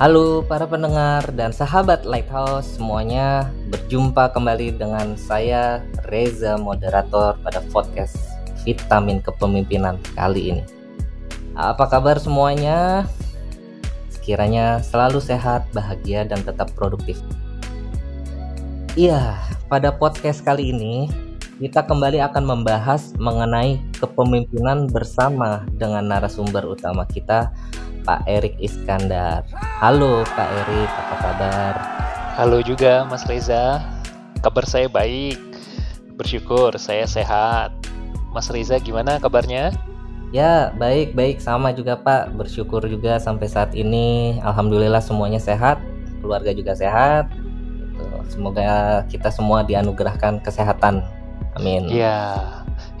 Halo para pendengar dan sahabat Lighthouse semuanya Berjumpa kembali dengan saya Reza moderator pada podcast Vitamin Kepemimpinan kali ini Apa kabar semuanya? Sekiranya selalu sehat, bahagia, dan tetap produktif Iya, pada podcast kali ini kita kembali akan membahas mengenai kepemimpinan bersama dengan narasumber utama kita Pak Erik Iskandar. Halo Pak Erik, apa kabar? Halo juga Mas Reza. Kabar saya baik. Bersyukur saya sehat. Mas Reza gimana kabarnya? Ya, baik-baik sama juga Pak. Bersyukur juga sampai saat ini alhamdulillah semuanya sehat, keluarga juga sehat. Gitu. Semoga kita semua dianugerahkan kesehatan. Amin. Ya,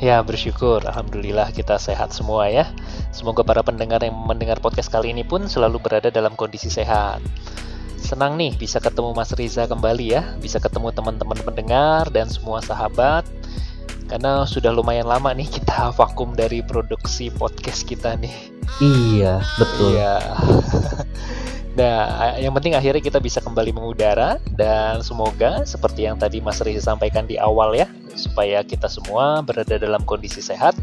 Ya, bersyukur. Alhamdulillah kita sehat semua ya. Semoga para pendengar yang mendengar podcast kali ini pun selalu berada dalam kondisi sehat. Senang nih bisa ketemu Mas Riza kembali ya. Bisa ketemu teman-teman pendengar dan semua sahabat. Karena sudah lumayan lama nih kita vakum dari produksi podcast kita nih. Iya, betul. Iya. Nah, yang penting akhirnya kita bisa kembali mengudara dan semoga seperti yang tadi Mas Riza sampaikan di awal ya, supaya kita semua berada dalam kondisi sehat,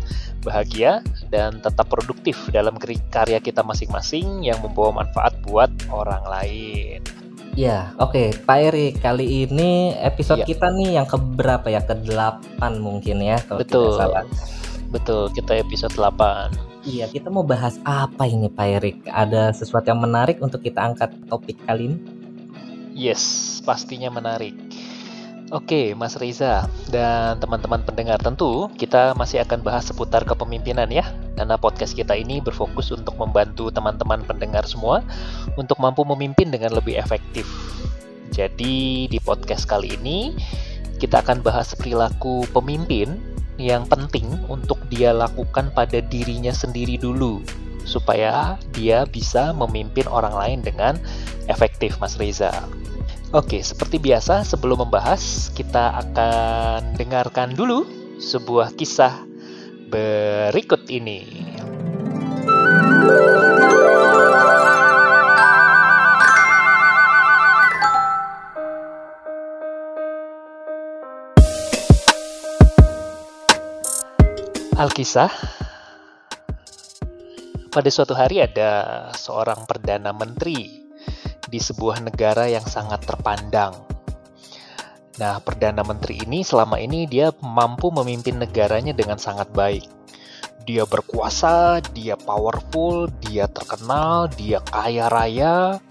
bahagia, dan tetap produktif dalam karya kita masing-masing yang membawa manfaat buat orang lain. Ya, oke, okay. Pak Eri, kali ini episode ya. kita nih yang keberapa ya? Ke-8 mungkin ya kalau Betul. tidak salah. Betul, kita episode 8. Iya, kita mau bahas apa ini Pak Erik? Ada sesuatu yang menarik untuk kita angkat topik kali ini? Yes, pastinya menarik. Oke, Mas Reza dan teman-teman pendengar tentu kita masih akan bahas seputar kepemimpinan ya. Karena podcast kita ini berfokus untuk membantu teman-teman pendengar semua untuk mampu memimpin dengan lebih efektif. Jadi di podcast kali ini kita akan bahas perilaku pemimpin yang penting untuk dia lakukan pada dirinya sendiri dulu supaya dia bisa memimpin orang lain dengan efektif Mas Reza. Oke, seperti biasa sebelum membahas kita akan dengarkan dulu sebuah kisah berikut ini. Alkisah Pada suatu hari ada seorang perdana menteri di sebuah negara yang sangat terpandang. Nah, perdana menteri ini selama ini dia mampu memimpin negaranya dengan sangat baik. Dia berkuasa, dia powerful, dia terkenal, dia kaya raya,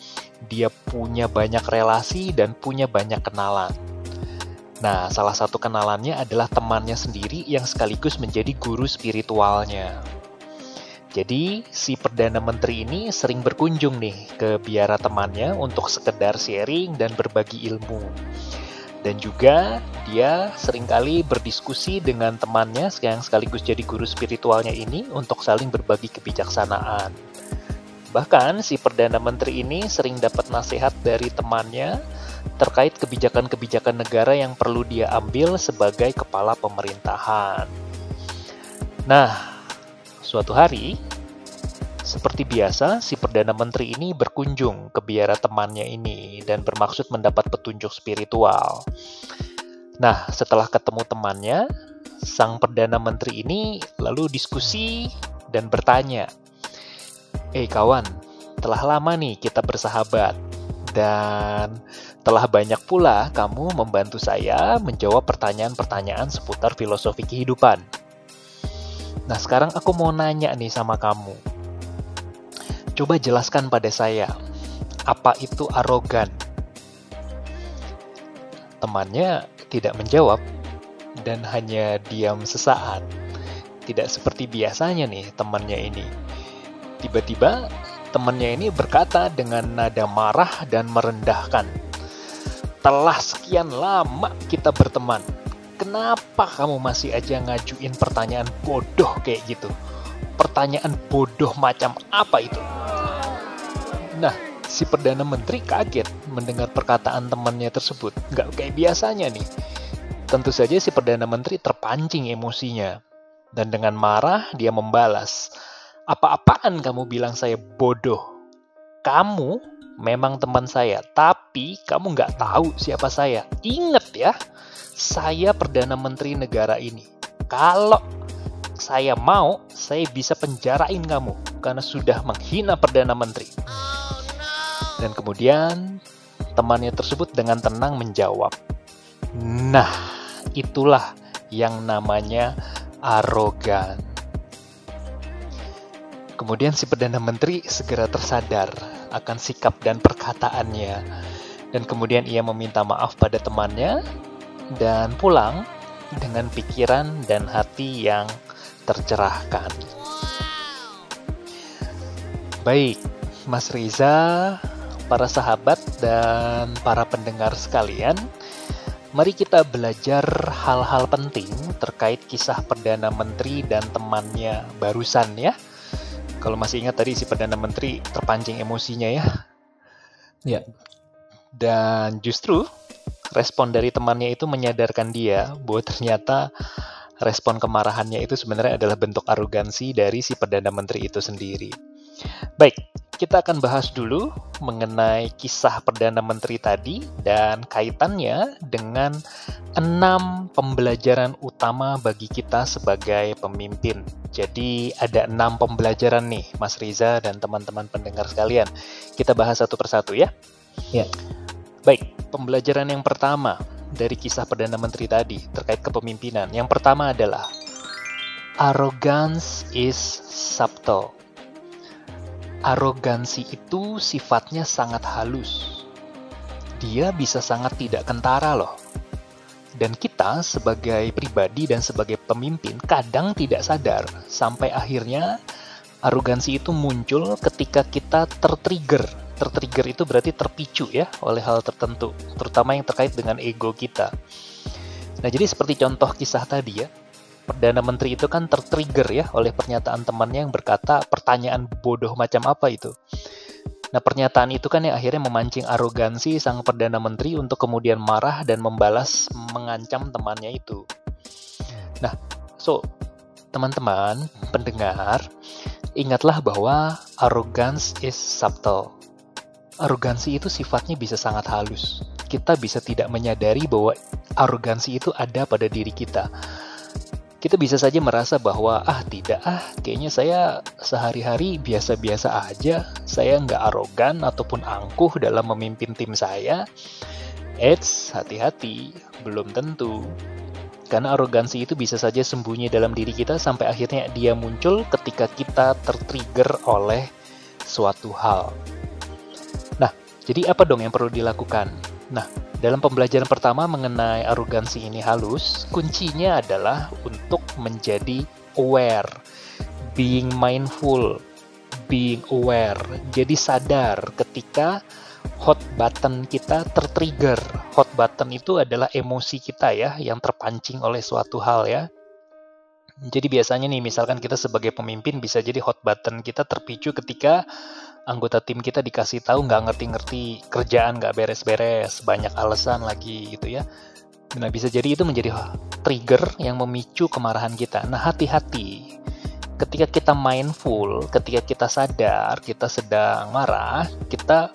dia punya banyak relasi dan punya banyak kenalan. Nah, salah satu kenalannya adalah temannya sendiri yang sekaligus menjadi guru spiritualnya. Jadi, si Perdana Menteri ini sering berkunjung nih ke biara temannya untuk sekedar sharing dan berbagi ilmu. Dan juga dia sering kali berdiskusi dengan temannya yang sekaligus jadi guru spiritualnya ini untuk saling berbagi kebijaksanaan. Bahkan si Perdana Menteri ini sering dapat nasihat dari temannya terkait kebijakan-kebijakan negara yang perlu dia ambil sebagai kepala pemerintahan. Nah, suatu hari, seperti biasa, si Perdana Menteri ini berkunjung ke biara temannya ini dan bermaksud mendapat petunjuk spiritual. Nah, setelah ketemu temannya, sang Perdana Menteri ini lalu diskusi dan bertanya, Eh kawan, telah lama nih kita bersahabat dan telah banyak pula kamu membantu saya menjawab pertanyaan-pertanyaan seputar filosofi kehidupan. Nah, sekarang aku mau nanya nih sama kamu. Coba jelaskan pada saya, apa itu arogan? Temannya tidak menjawab dan hanya diam sesaat. Tidak seperti biasanya nih temannya ini. Tiba-tiba temannya ini berkata dengan nada marah dan merendahkan setelah sekian lama kita berteman, kenapa kamu masih aja ngajuin pertanyaan bodoh kayak gitu? Pertanyaan bodoh macam apa itu? Nah, si Perdana Menteri kaget mendengar perkataan temannya tersebut. Nggak kayak biasanya nih. Tentu saja si Perdana Menteri terpancing emosinya. Dan dengan marah dia membalas, apa-apaan kamu bilang saya bodoh? Kamu memang teman saya, tapi kamu nggak tahu siapa saya. Ingat ya, saya Perdana Menteri negara ini. Kalau saya mau, saya bisa penjarain kamu karena sudah menghina Perdana Menteri. Dan kemudian temannya tersebut dengan tenang menjawab, Nah, itulah yang namanya arogan. Kemudian si Perdana Menteri segera tersadar akan sikap dan perkataannya. Dan kemudian ia meminta maaf pada temannya dan pulang dengan pikiran dan hati yang tercerahkan. Baik, Mas Riza, para sahabat dan para pendengar sekalian, mari kita belajar hal-hal penting terkait kisah Perdana Menteri dan temannya barusan ya. Kalau masih ingat tadi si Perdana Menteri terpancing emosinya ya. Ya. Dan justru respon dari temannya itu menyadarkan dia bahwa ternyata respon kemarahannya itu sebenarnya adalah bentuk arogansi dari si Perdana Menteri itu sendiri. Baik, kita akan bahas dulu mengenai kisah Perdana Menteri tadi dan kaitannya dengan enam pembelajaran utama bagi kita sebagai pemimpin. Jadi ada enam pembelajaran nih, Mas Riza dan teman-teman pendengar sekalian. Kita bahas satu persatu ya. Ya. Baik, pembelajaran yang pertama dari kisah Perdana Menteri tadi terkait kepemimpinan. Yang pertama adalah arrogance is subtle arogansi itu sifatnya sangat halus. Dia bisa sangat tidak kentara loh. Dan kita sebagai pribadi dan sebagai pemimpin kadang tidak sadar sampai akhirnya arogansi itu muncul ketika kita tertrigger. Tertrigger itu berarti terpicu ya oleh hal tertentu, terutama yang terkait dengan ego kita. Nah, jadi seperti contoh kisah tadi ya, Perdana Menteri itu kan tertrigger ya oleh pernyataan temannya yang berkata pertanyaan bodoh macam apa itu. Nah pernyataan itu kan yang akhirnya memancing arogansi sang Perdana Menteri untuk kemudian marah dan membalas mengancam temannya itu. Nah, so teman-teman pendengar, ingatlah bahwa arrogance is subtle. Arogansi itu sifatnya bisa sangat halus. Kita bisa tidak menyadari bahwa arogansi itu ada pada diri kita kita bisa saja merasa bahwa ah tidak ah kayaknya saya sehari-hari biasa-biasa aja saya nggak arogan ataupun angkuh dalam memimpin tim saya Eits, hati-hati, belum tentu. Karena arogansi itu bisa saja sembunyi dalam diri kita sampai akhirnya dia muncul ketika kita tertrigger oleh suatu hal. Nah, jadi apa dong yang perlu dilakukan? Nah, dalam pembelajaran pertama mengenai arogansi ini halus, kuncinya adalah untuk menjadi aware, being mindful, being aware. Jadi sadar ketika hot button kita tertrigger. Hot button itu adalah emosi kita ya yang terpancing oleh suatu hal ya. Jadi biasanya nih misalkan kita sebagai pemimpin bisa jadi hot button kita terpicu ketika anggota tim kita dikasih tahu nggak ngerti-ngerti kerjaan nggak beres-beres banyak alasan lagi gitu ya. Nah bisa jadi itu menjadi trigger yang memicu kemarahan kita. Nah hati-hati. Ketika kita mindful ketika kita sadar kita sedang marah kita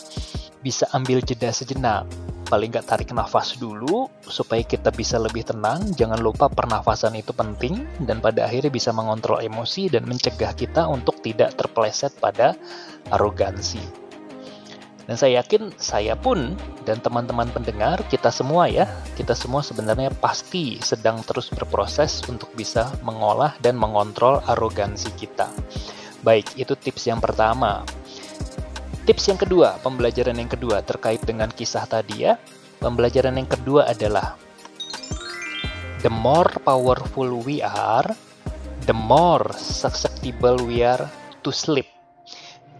bisa ambil jeda sejenak paling nggak tarik nafas dulu supaya kita bisa lebih tenang. Jangan lupa pernafasan itu penting dan pada akhirnya bisa mengontrol emosi dan mencegah kita untuk tidak terpeleset pada arogansi. Dan saya yakin saya pun dan teman-teman pendengar kita semua ya, kita semua sebenarnya pasti sedang terus berproses untuk bisa mengolah dan mengontrol arogansi kita. Baik, itu tips yang pertama. Tips yang kedua, pembelajaran yang kedua terkait dengan kisah tadi ya. Pembelajaran yang kedua adalah the more powerful we are, the more susceptible we are to sleep.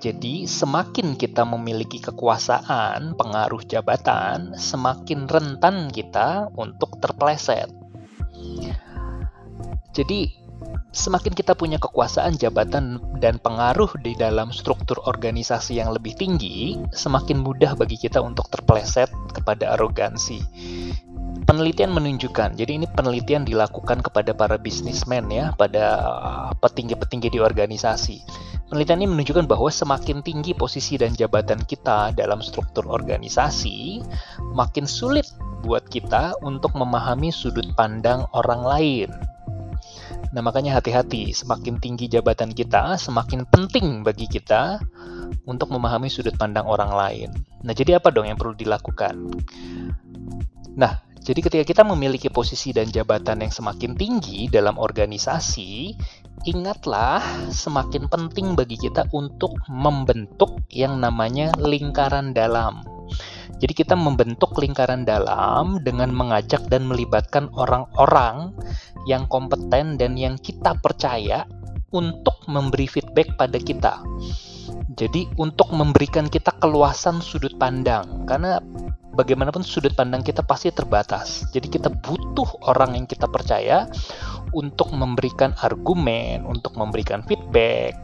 Jadi, semakin kita memiliki kekuasaan, pengaruh jabatan, semakin rentan kita untuk terpleset. Jadi, semakin kita punya kekuasaan, jabatan, dan pengaruh di dalam struktur organisasi yang lebih tinggi, semakin mudah bagi kita untuk terpleset kepada arogansi. Penelitian menunjukkan, jadi ini penelitian dilakukan kepada para bisnismen ya, pada petinggi-petinggi di organisasi. Penelitian ini menunjukkan bahwa semakin tinggi posisi dan jabatan kita dalam struktur organisasi, makin sulit buat kita untuk memahami sudut pandang orang lain. Nah, makanya hati-hati, semakin tinggi jabatan kita, semakin penting bagi kita untuk memahami sudut pandang orang lain. Nah, jadi apa dong yang perlu dilakukan? Nah, jadi ketika kita memiliki posisi dan jabatan yang semakin tinggi dalam organisasi, ingatlah semakin penting bagi kita untuk membentuk yang namanya lingkaran dalam. Jadi kita membentuk lingkaran dalam dengan mengajak dan melibatkan orang-orang yang kompeten dan yang kita percaya untuk memberi feedback pada kita. Jadi untuk memberikan kita keluasan sudut pandang karena bagaimanapun sudut pandang kita pasti terbatas. Jadi kita butuh orang yang kita percaya untuk memberikan argumen, untuk memberikan feedback,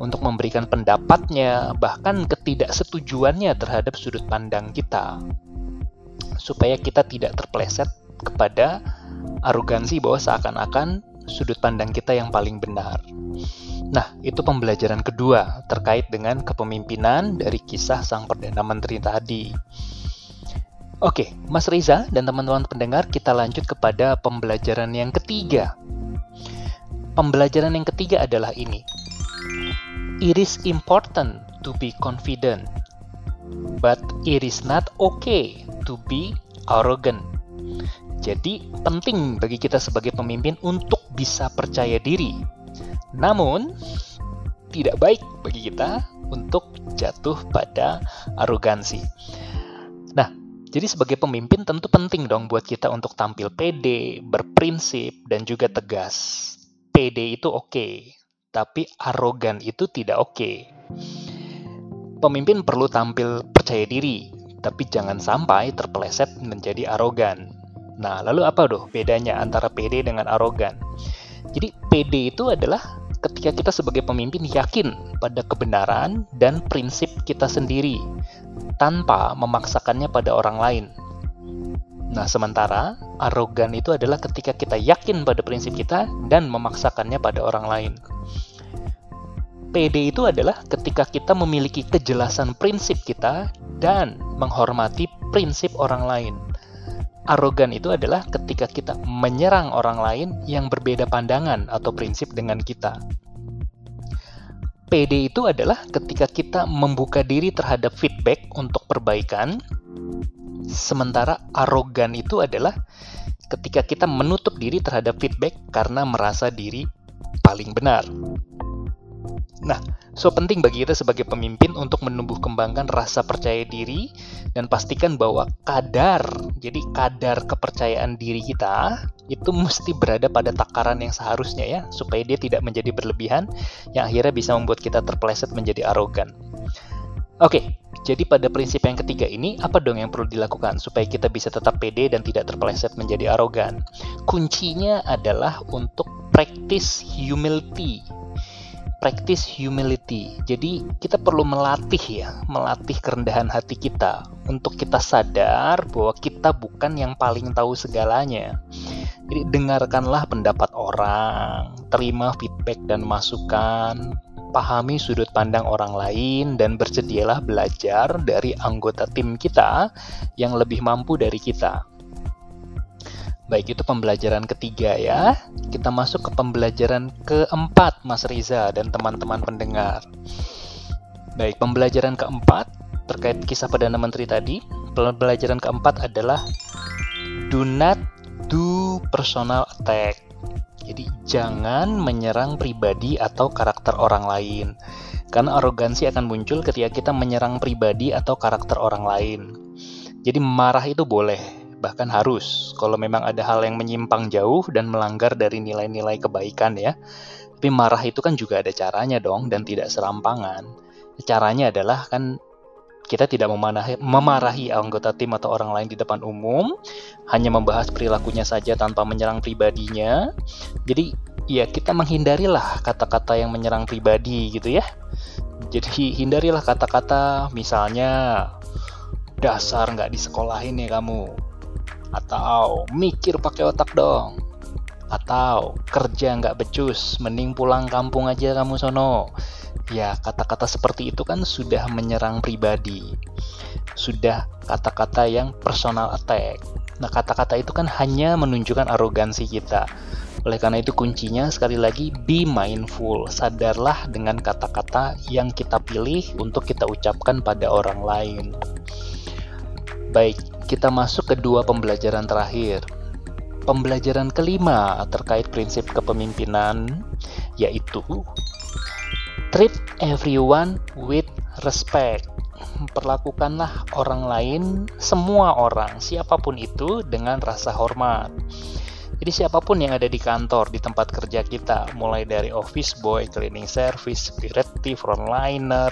untuk memberikan pendapatnya, bahkan ketidaksetujuannya terhadap sudut pandang kita. Supaya kita tidak terpleset kepada arogansi bahwa seakan-akan sudut pandang kita yang paling benar. Nah, itu pembelajaran kedua terkait dengan kepemimpinan dari kisah sang Perdana Menteri tadi. Oke, Mas Riza dan teman-teman pendengar, kita lanjut kepada pembelajaran yang ketiga. Pembelajaran yang ketiga adalah ini. It is important to be confident, but it is not okay to be arrogant. Jadi, penting bagi kita sebagai pemimpin untuk bisa percaya diri. Namun, tidak baik bagi kita untuk jatuh pada arogansi. Nah, jadi sebagai pemimpin tentu penting dong buat kita untuk tampil pede, berprinsip, dan juga tegas. Pede itu oke, okay, tapi arogan itu tidak oke. Okay. Pemimpin perlu tampil percaya diri, tapi jangan sampai terpeleset menjadi arogan. Nah, lalu apa doh bedanya antara pede dengan arogan? Jadi pede itu adalah ketika kita sebagai pemimpin yakin pada kebenaran dan prinsip kita sendiri tanpa memaksakannya pada orang lain. Nah, sementara arogan itu adalah ketika kita yakin pada prinsip kita dan memaksakannya pada orang lain. PD itu adalah ketika kita memiliki kejelasan prinsip kita dan menghormati prinsip orang lain. Arogan itu adalah ketika kita menyerang orang lain yang berbeda pandangan atau prinsip dengan kita. PD itu adalah ketika kita membuka diri terhadap feedback untuk perbaikan, sementara arogan itu adalah ketika kita menutup diri terhadap feedback karena merasa diri paling benar. Nah, so penting bagi kita sebagai pemimpin untuk menumbuh kembangkan rasa percaya diri dan pastikan bahwa kadar, jadi kadar kepercayaan diri kita itu mesti berada pada takaran yang seharusnya ya, supaya dia tidak menjadi berlebihan yang akhirnya bisa membuat kita terpleset menjadi arogan. Oke, jadi pada prinsip yang ketiga ini, apa dong yang perlu dilakukan supaya kita bisa tetap pede dan tidak terpeleset menjadi arogan? Kuncinya adalah untuk practice humility practice humility. Jadi kita perlu melatih ya, melatih kerendahan hati kita untuk kita sadar bahwa kita bukan yang paling tahu segalanya. Jadi dengarkanlah pendapat orang, terima feedback dan masukan, pahami sudut pandang orang lain dan bersedialah belajar dari anggota tim kita yang lebih mampu dari kita. Baik, itu pembelajaran ketiga ya. Kita masuk ke pembelajaran keempat, Mas Riza dan teman-teman pendengar. Baik, pembelajaran keempat terkait kisah Perdana Menteri tadi. Pembelajaran keempat adalah do not do personal attack. Jadi jangan menyerang pribadi atau karakter orang lain. Karena arogansi akan muncul ketika kita menyerang pribadi atau karakter orang lain. Jadi marah itu boleh, bahkan harus kalau memang ada hal yang menyimpang jauh dan melanggar dari nilai-nilai kebaikan ya. Tapi marah itu kan juga ada caranya dong dan tidak serampangan. Caranya adalah kan kita tidak memarahi, memarahi anggota tim atau orang lain di depan umum, hanya membahas perilakunya saja tanpa menyerang pribadinya. Jadi ya kita menghindarilah kata-kata yang menyerang pribadi gitu ya. Jadi hindarilah kata-kata misalnya dasar nggak disekolahin ya kamu atau mikir pakai otak dong atau kerja nggak becus, mending pulang kampung aja kamu sono. Ya, kata-kata seperti itu kan sudah menyerang pribadi. Sudah kata-kata yang personal attack. Nah, kata-kata itu kan hanya menunjukkan arogansi kita. Oleh karena itu kuncinya sekali lagi be mindful. Sadarlah dengan kata-kata yang kita pilih untuk kita ucapkan pada orang lain. Baik, kita masuk ke dua pembelajaran terakhir pembelajaran kelima terkait prinsip kepemimpinan yaitu treat everyone with respect. Perlakukanlah orang lain, semua orang, siapa pun itu dengan rasa hormat. Jadi siapa pun yang ada di kantor, di tempat kerja kita, mulai dari office boy, cleaning service, security, frontliner,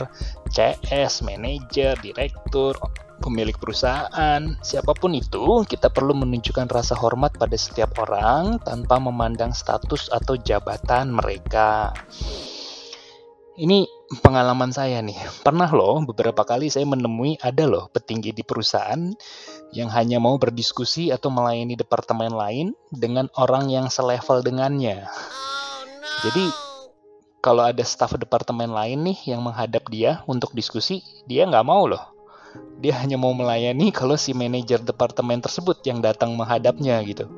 CS, manager, direktur, pemilik perusahaan, siapa pun itu, kita perlu menunjukkan rasa hormat pada setiap orang tanpa memandang status atau jabatan mereka. Ini pengalaman saya nih. Pernah loh beberapa kali saya menemui ada loh petinggi di perusahaan yang hanya mau berdiskusi atau melayani departemen lain dengan orang yang selevel dengannya. Jadi kalau ada staf departemen lain nih yang menghadap dia untuk diskusi, dia nggak mau loh dia hanya mau melayani kalau si manajer departemen tersebut yang datang menghadapnya gitu.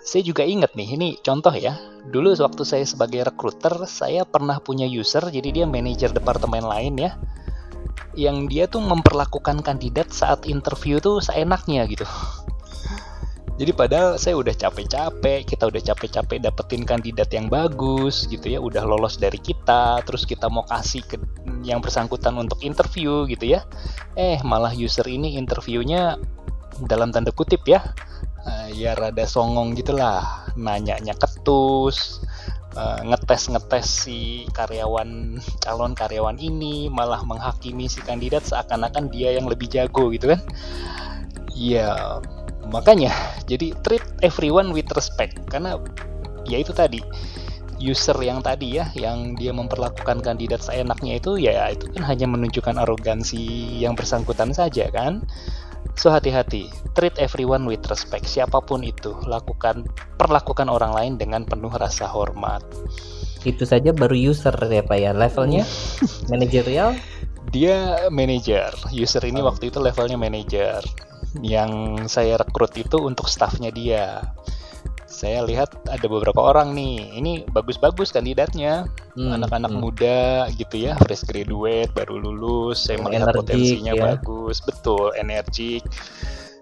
Saya juga ingat nih, ini contoh ya. Dulu waktu saya sebagai recruiter, saya pernah punya user, jadi dia manajer departemen lain ya. Yang dia tuh memperlakukan kandidat saat interview tuh seenaknya gitu. Jadi padahal saya udah capek-capek, kita udah capek-capek dapetin kandidat yang bagus gitu ya, udah lolos dari kita, terus kita mau kasih ke yang bersangkutan untuk interview gitu ya. Eh, malah user ini interviewnya dalam tanda kutip ya, uh, ya rada songong gitulah, nanya-nya ketus, uh, ngetes-ngetes si karyawan calon karyawan ini malah menghakimi si kandidat seakan-akan dia yang lebih jago gitu kan. Ya, makanya jadi treat everyone with respect. Karena ya itu tadi user yang tadi ya yang dia memperlakukan kandidat seenaknya itu ya itu kan hanya menunjukkan arogansi yang bersangkutan saja kan. So hati-hati. Treat everyone with respect. Siapa pun itu lakukan perlakukan orang lain dengan penuh rasa hormat. Itu saja baru user ya pak ya. Levelnya? Manajerial? Dia manager user ini oh. waktu itu levelnya manager yang saya rekrut itu untuk staffnya dia. Saya lihat ada beberapa orang nih. Ini bagus-bagus kandidatnya. Hmm, anak-anak hmm. muda gitu ya fresh graduate baru lulus. Saya melihat energik, potensinya ya. bagus. Betul energik.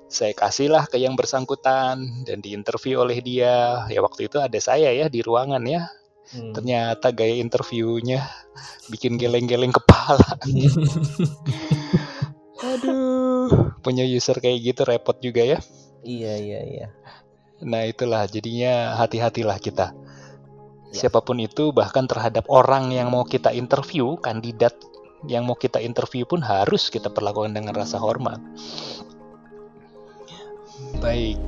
Saya kasihlah ke yang bersangkutan dan diinterview oleh dia. Ya waktu itu ada saya ya di ruangan ya. Hmm. ternyata gaya interviewnya bikin geleng-geleng kepala. Aduh, punya user kayak gitu repot juga ya. Iya, iya, iya. Nah, itulah jadinya hati-hatilah kita. Ya. Siapa pun itu bahkan terhadap orang yang mau kita interview, kandidat yang mau kita interview pun harus kita perlakukan dengan rasa hormat. Baik,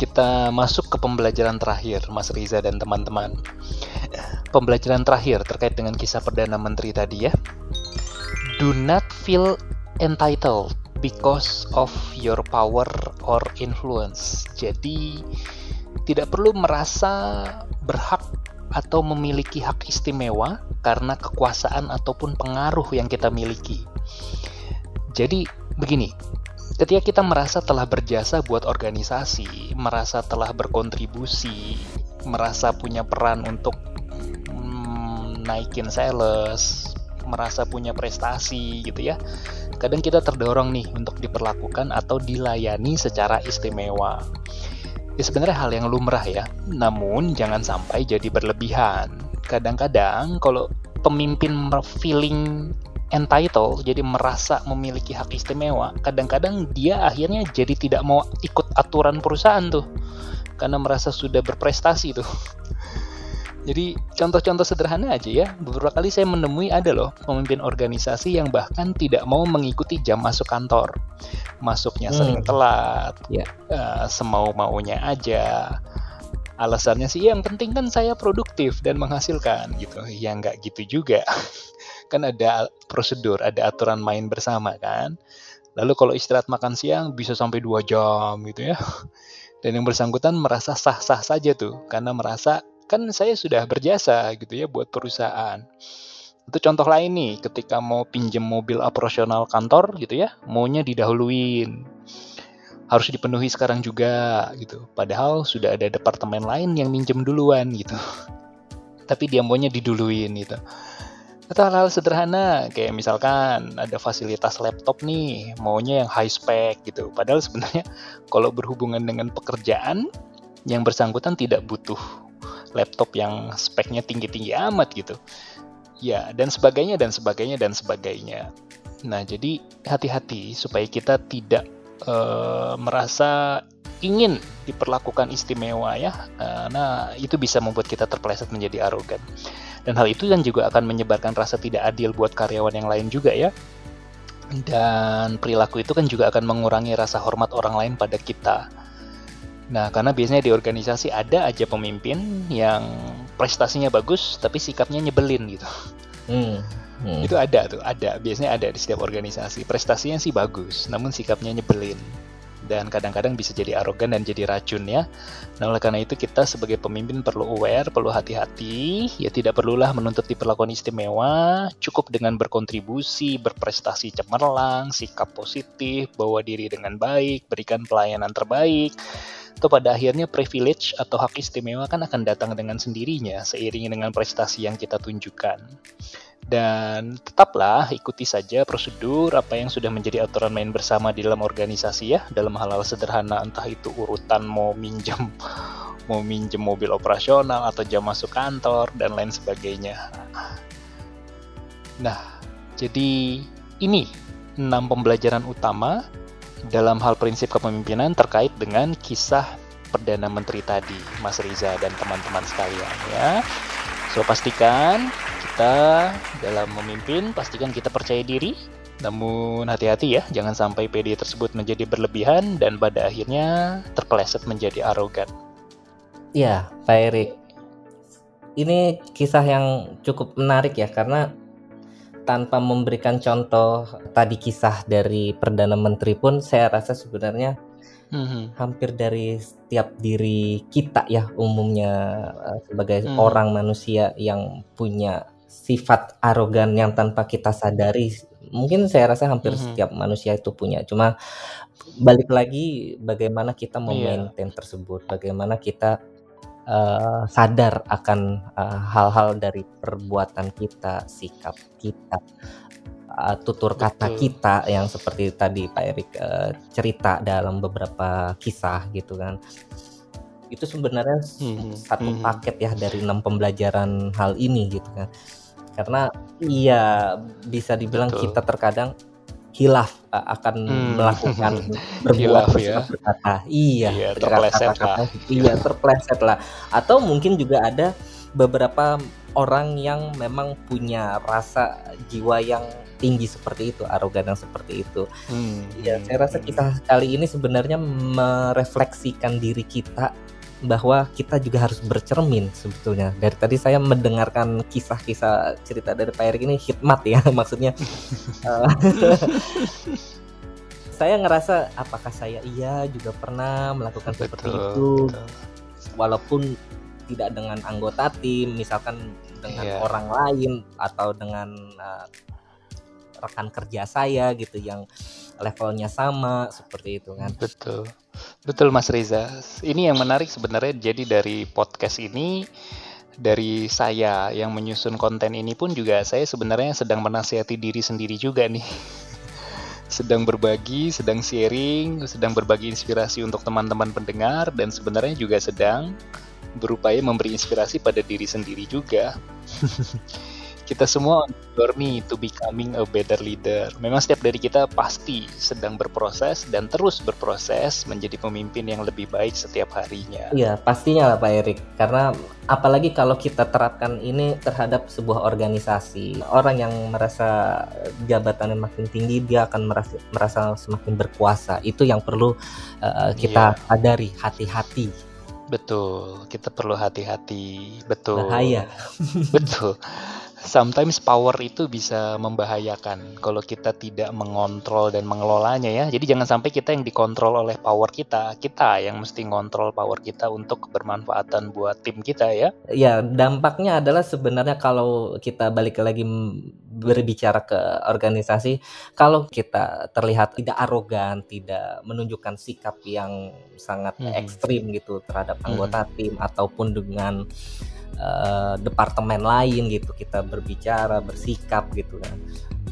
kita masuk ke pembelajaran terakhir, Mas Riza dan teman-teman. Pembelajaran terakhir terkait dengan kisah Perdana Menteri tadi ya. Do not feel entitled because of your power or influence. Jadi tidak perlu merasa berhak atau memiliki hak istimewa karena kekuasaan ataupun pengaruh yang kita miliki. Jadi begini, ketika kita merasa telah berjasa buat organisasi, merasa telah berkontribusi, merasa punya peran untuk hmm, naikin sales, merasa punya prestasi gitu ya kadang kita terdorong nih untuk diperlakukan atau dilayani secara istimewa. Ya sebenarnya hal yang lumrah ya, namun jangan sampai jadi berlebihan. Kadang-kadang kalau pemimpin feeling entitled, jadi merasa memiliki hak istimewa, kadang-kadang dia akhirnya jadi tidak mau ikut aturan perusahaan tuh, karena merasa sudah berprestasi tuh. Jadi contoh-contoh sederhana aja ya. Beberapa kali saya menemui ada loh pemimpin organisasi yang bahkan tidak mau mengikuti jam masuk kantor. Masuknya hmm. sering telat, yeah. Ya. uh, semau maunya aja. Alasannya sih yang penting kan saya produktif dan menghasilkan gitu. Ya nggak gitu juga. kan ada prosedur, ada aturan main bersama kan. Lalu kalau istirahat makan siang bisa sampai dua jam gitu ya. Dan yang bersangkutan merasa sah-sah saja tuh, karena merasa kan saya sudah berjasa gitu ya buat perusahaan. Itu contoh lain nih, ketika mau pinjam mobil operasional kantor gitu ya, maunya didahuluin. Harus dipenuhi sekarang juga gitu. Padahal sudah ada departemen lain yang minjem duluan gitu. Tapi dia maunya diduluin gitu. Atau hal-hal sederhana kayak misalkan ada fasilitas laptop nih, maunya yang high spec gitu. Padahal sebenarnya kalau berhubungan dengan pekerjaan yang bersangkutan tidak butuh laptop yang speknya tinggi-tinggi amat gitu. Ya, dan sebagainya dan sebagainya dan sebagainya. Nah, jadi hati-hati supaya kita tidak uh, merasa ingin diperlakukan istimewa ya. Uh, nah, itu bisa membuat kita terpeleset menjadi arogan. Dan hal itu kan juga akan menyebarkan rasa tidak adil buat karyawan yang lain juga ya. Dan perilaku itu kan juga akan mengurangi rasa hormat orang lain pada kita. Nah, karena biasanya di organisasi ada aja pemimpin yang prestasinya bagus tapi sikapnya nyebelin gitu. Hmm. Hmm. Itu ada tuh, ada. Biasanya ada di setiap organisasi. Prestasinya sih bagus, namun sikapnya nyebelin. Dan kadang-kadang bisa jadi arogan dan jadi racun ya. Nah, oleh karena itu kita sebagai pemimpin perlu aware, perlu hati-hati. Ya tidak perlulah menuntut diperlakukan istimewa, cukup dengan berkontribusi, berprestasi cemerlang, sikap positif, bawa diri dengan baik, berikan pelayanan terbaik itu pada akhirnya privilege atau hak istimewa kan akan datang dengan sendirinya seiring dengan prestasi yang kita tunjukkan. Dan tetaplah ikuti saja prosedur apa yang sudah menjadi aturan main bersama di dalam organisasi ya, dalam hal-hal sederhana entah itu urutan mau minjem mau minjem mobil operasional atau jam masuk kantor dan lain sebagainya. Nah, jadi ini enam pembelajaran utama dalam hal prinsip kepemimpinan terkait dengan kisah Perdana Menteri tadi, Mas Riza dan teman-teman sekalian ya. So pastikan kita dalam memimpin, pastikan kita percaya diri, namun hati-hati ya, jangan sampai PD tersebut menjadi berlebihan dan pada akhirnya terpeleset menjadi arogan. Ya, Pak Erik. Ini kisah yang cukup menarik ya karena tanpa memberikan contoh tadi kisah dari perdana menteri pun saya rasa sebenarnya mm-hmm. hampir dari setiap diri kita ya umumnya uh, sebagai mm-hmm. orang manusia yang punya sifat arogan yang tanpa kita sadari mungkin saya rasa hampir mm-hmm. setiap manusia itu punya cuma balik lagi bagaimana kita iya. memaintain yeah. tersebut bagaimana kita uh, sadar akan uh, hal-hal dari perbuatan kita, sikap kita, uh, tutur kata kita yang seperti tadi Pak Erik uh, cerita dalam beberapa kisah gitu kan. Itu sebenarnya hmm, satu hmm. paket ya dari enam pembelajaran hal ini gitu kan. Karena iya bisa dibilang Betul. kita terkadang hilaf uh, akan hmm. melakukan berbuat ya. berkata. Iya iya terpleset lah. iya terpleset lah. Atau mungkin juga ada beberapa orang yang memang punya rasa jiwa yang tinggi seperti itu arogan yang seperti itu. Hmm. ya saya rasa kita kali ini sebenarnya merefleksikan diri kita bahwa kita juga harus bercermin sebetulnya. Dari tadi saya mendengarkan kisah-kisah cerita dari Pak Erik ini hikmat ya maksudnya. Eh, saya ngerasa apakah saya iya juga pernah melakukan betul, seperti itu. Betul. Walaupun tidak dengan anggota tim, misalkan dengan yeah. orang lain atau dengan uh, rekan kerja saya gitu yang levelnya sama seperti itu kan. Betul. Betul Mas Reza. Ini yang menarik sebenarnya jadi dari podcast ini dari saya yang menyusun konten ini pun juga saya sebenarnya sedang menasihati diri sendiri juga nih. sedang berbagi, sedang sharing, sedang berbagi inspirasi untuk teman-teman pendengar dan sebenarnya juga sedang berupaya memberi inspirasi pada diri sendiri juga. kita semua journey to becoming a better leader. Memang setiap dari kita pasti sedang berproses dan terus berproses menjadi pemimpin yang lebih baik setiap harinya. Iya, pastinya lah Pak Erik. Karena apalagi kalau kita terapkan ini terhadap sebuah organisasi, orang yang merasa jabatannya makin tinggi dia akan merasa merasa semakin berkuasa. Itu yang perlu uh, kita yeah. sadari, hati-hati. Betul, kita perlu hati-hati. Betul. Bahaya. Betul sometimes power itu bisa membahayakan kalau kita tidak mengontrol dan mengelolanya ya. Jadi jangan sampai kita yang dikontrol oleh power kita, kita yang mesti ngontrol power kita untuk bermanfaatan buat tim kita ya. Ya, dampaknya adalah sebenarnya kalau kita balik lagi berbicara ke organisasi, kalau kita terlihat tidak arogan, tidak menunjukkan sikap yang sangat hmm. ekstrim gitu terhadap anggota hmm. tim ataupun dengan uh, departemen lain gitu. Kita berbicara bersikap gitu kan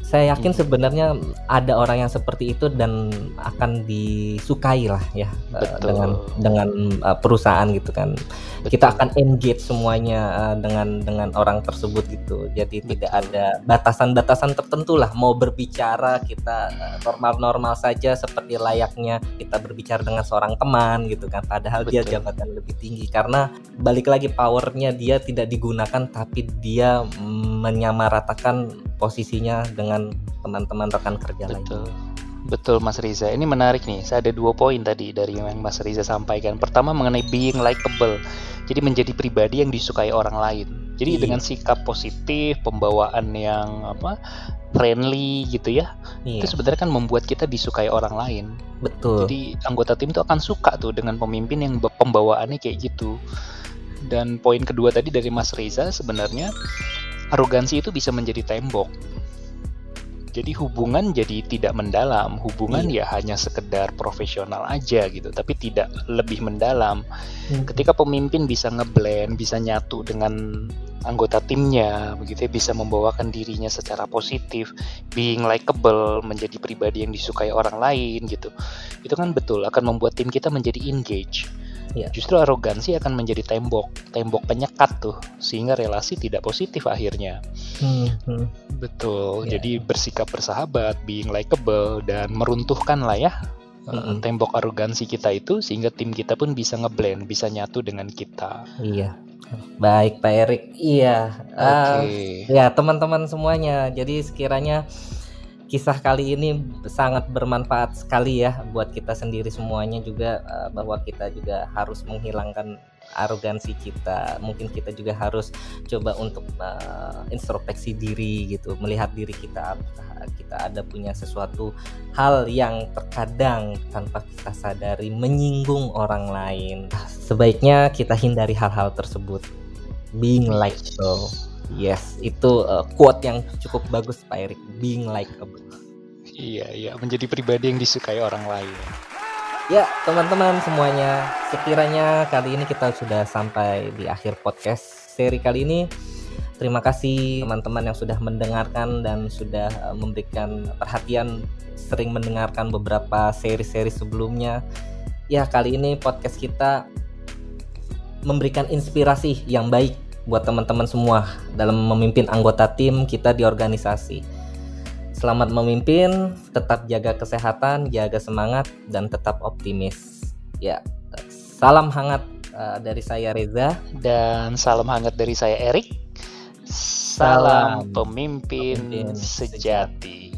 saya yakin hmm. sebenarnya ada orang yang seperti itu dan akan disukai lah ya eh, Betul. dengan dengan uh, perusahaan gitu kan Betul. kita akan engage semuanya uh, dengan dengan orang tersebut gitu jadi Betul. tidak ada batasan-batasan tertentu lah mau berbicara kita normal-normal saja seperti layaknya kita berbicara dengan seorang teman gitu kan padahal Betul. dia jabatan lebih tinggi karena balik lagi powernya dia tidak digunakan tapi dia menyamaratakan posisinya dengan teman-teman rekan kerja lain. Betul. Betul Mas Riza. Ini menarik nih. Saya ada dua poin tadi dari yang Mas Riza sampaikan. Pertama mengenai being likable. Jadi menjadi pribadi yang disukai orang lain. Jadi iya. dengan sikap positif, pembawaan yang apa friendly gitu ya. Iya. Itu sebenarnya kan membuat kita disukai orang lain. Betul. Jadi anggota tim itu akan suka tuh dengan pemimpin yang pembawaannya kayak gitu. Dan poin kedua tadi dari Mas Reza sebenarnya arogansi itu bisa menjadi tembok jadi hubungan jadi tidak mendalam hubungan iya. ya hanya sekedar profesional aja gitu tapi tidak lebih mendalam hmm. ketika pemimpin bisa ngeblend bisa nyatu dengan anggota timnya begitu ya bisa membawakan dirinya secara positif being likable menjadi pribadi yang disukai orang lain gitu itu kan betul akan membuat tim kita menjadi engage ya. justru arogansi akan menjadi tembok tembok penyekat tuh sehingga relasi tidak positif akhirnya hmm, hmm. betul ya. jadi bersikap bersahabat being likable dan meruntuhkan lah ya hmm. tembok arogansi kita itu sehingga tim kita pun bisa ngeblend bisa nyatu dengan kita iya baik Pak Erik iya okay. uh, ya teman-teman semuanya jadi sekiranya kisah kali ini sangat bermanfaat sekali ya buat kita sendiri semuanya juga uh, bahwa kita juga harus menghilangkan arogansi kita. Mungkin kita juga harus coba untuk uh, introspeksi diri gitu, melihat diri kita kita ada punya sesuatu hal yang terkadang tanpa kita sadari menyinggung orang lain. Sebaiknya kita hindari hal-hal tersebut. Being like so. Yes, itu uh, quote yang cukup bagus Pak Erik. Being likable. Iya, iya, menjadi pribadi yang disukai orang lain. Ya, teman-teman semuanya, sekiranya kali ini kita sudah sampai di akhir podcast seri kali ini. Terima kasih teman-teman yang sudah mendengarkan dan sudah uh, memberikan perhatian sering mendengarkan beberapa seri-seri sebelumnya. Ya, kali ini podcast kita memberikan inspirasi yang baik buat teman-teman semua dalam memimpin anggota tim kita di organisasi. Selamat memimpin, tetap jaga kesehatan, jaga semangat, dan tetap optimis. Ya, salam hangat uh, dari saya Reza dan salam hangat dari saya Erik. Salam, salam pemimpin, pemimpin sejati.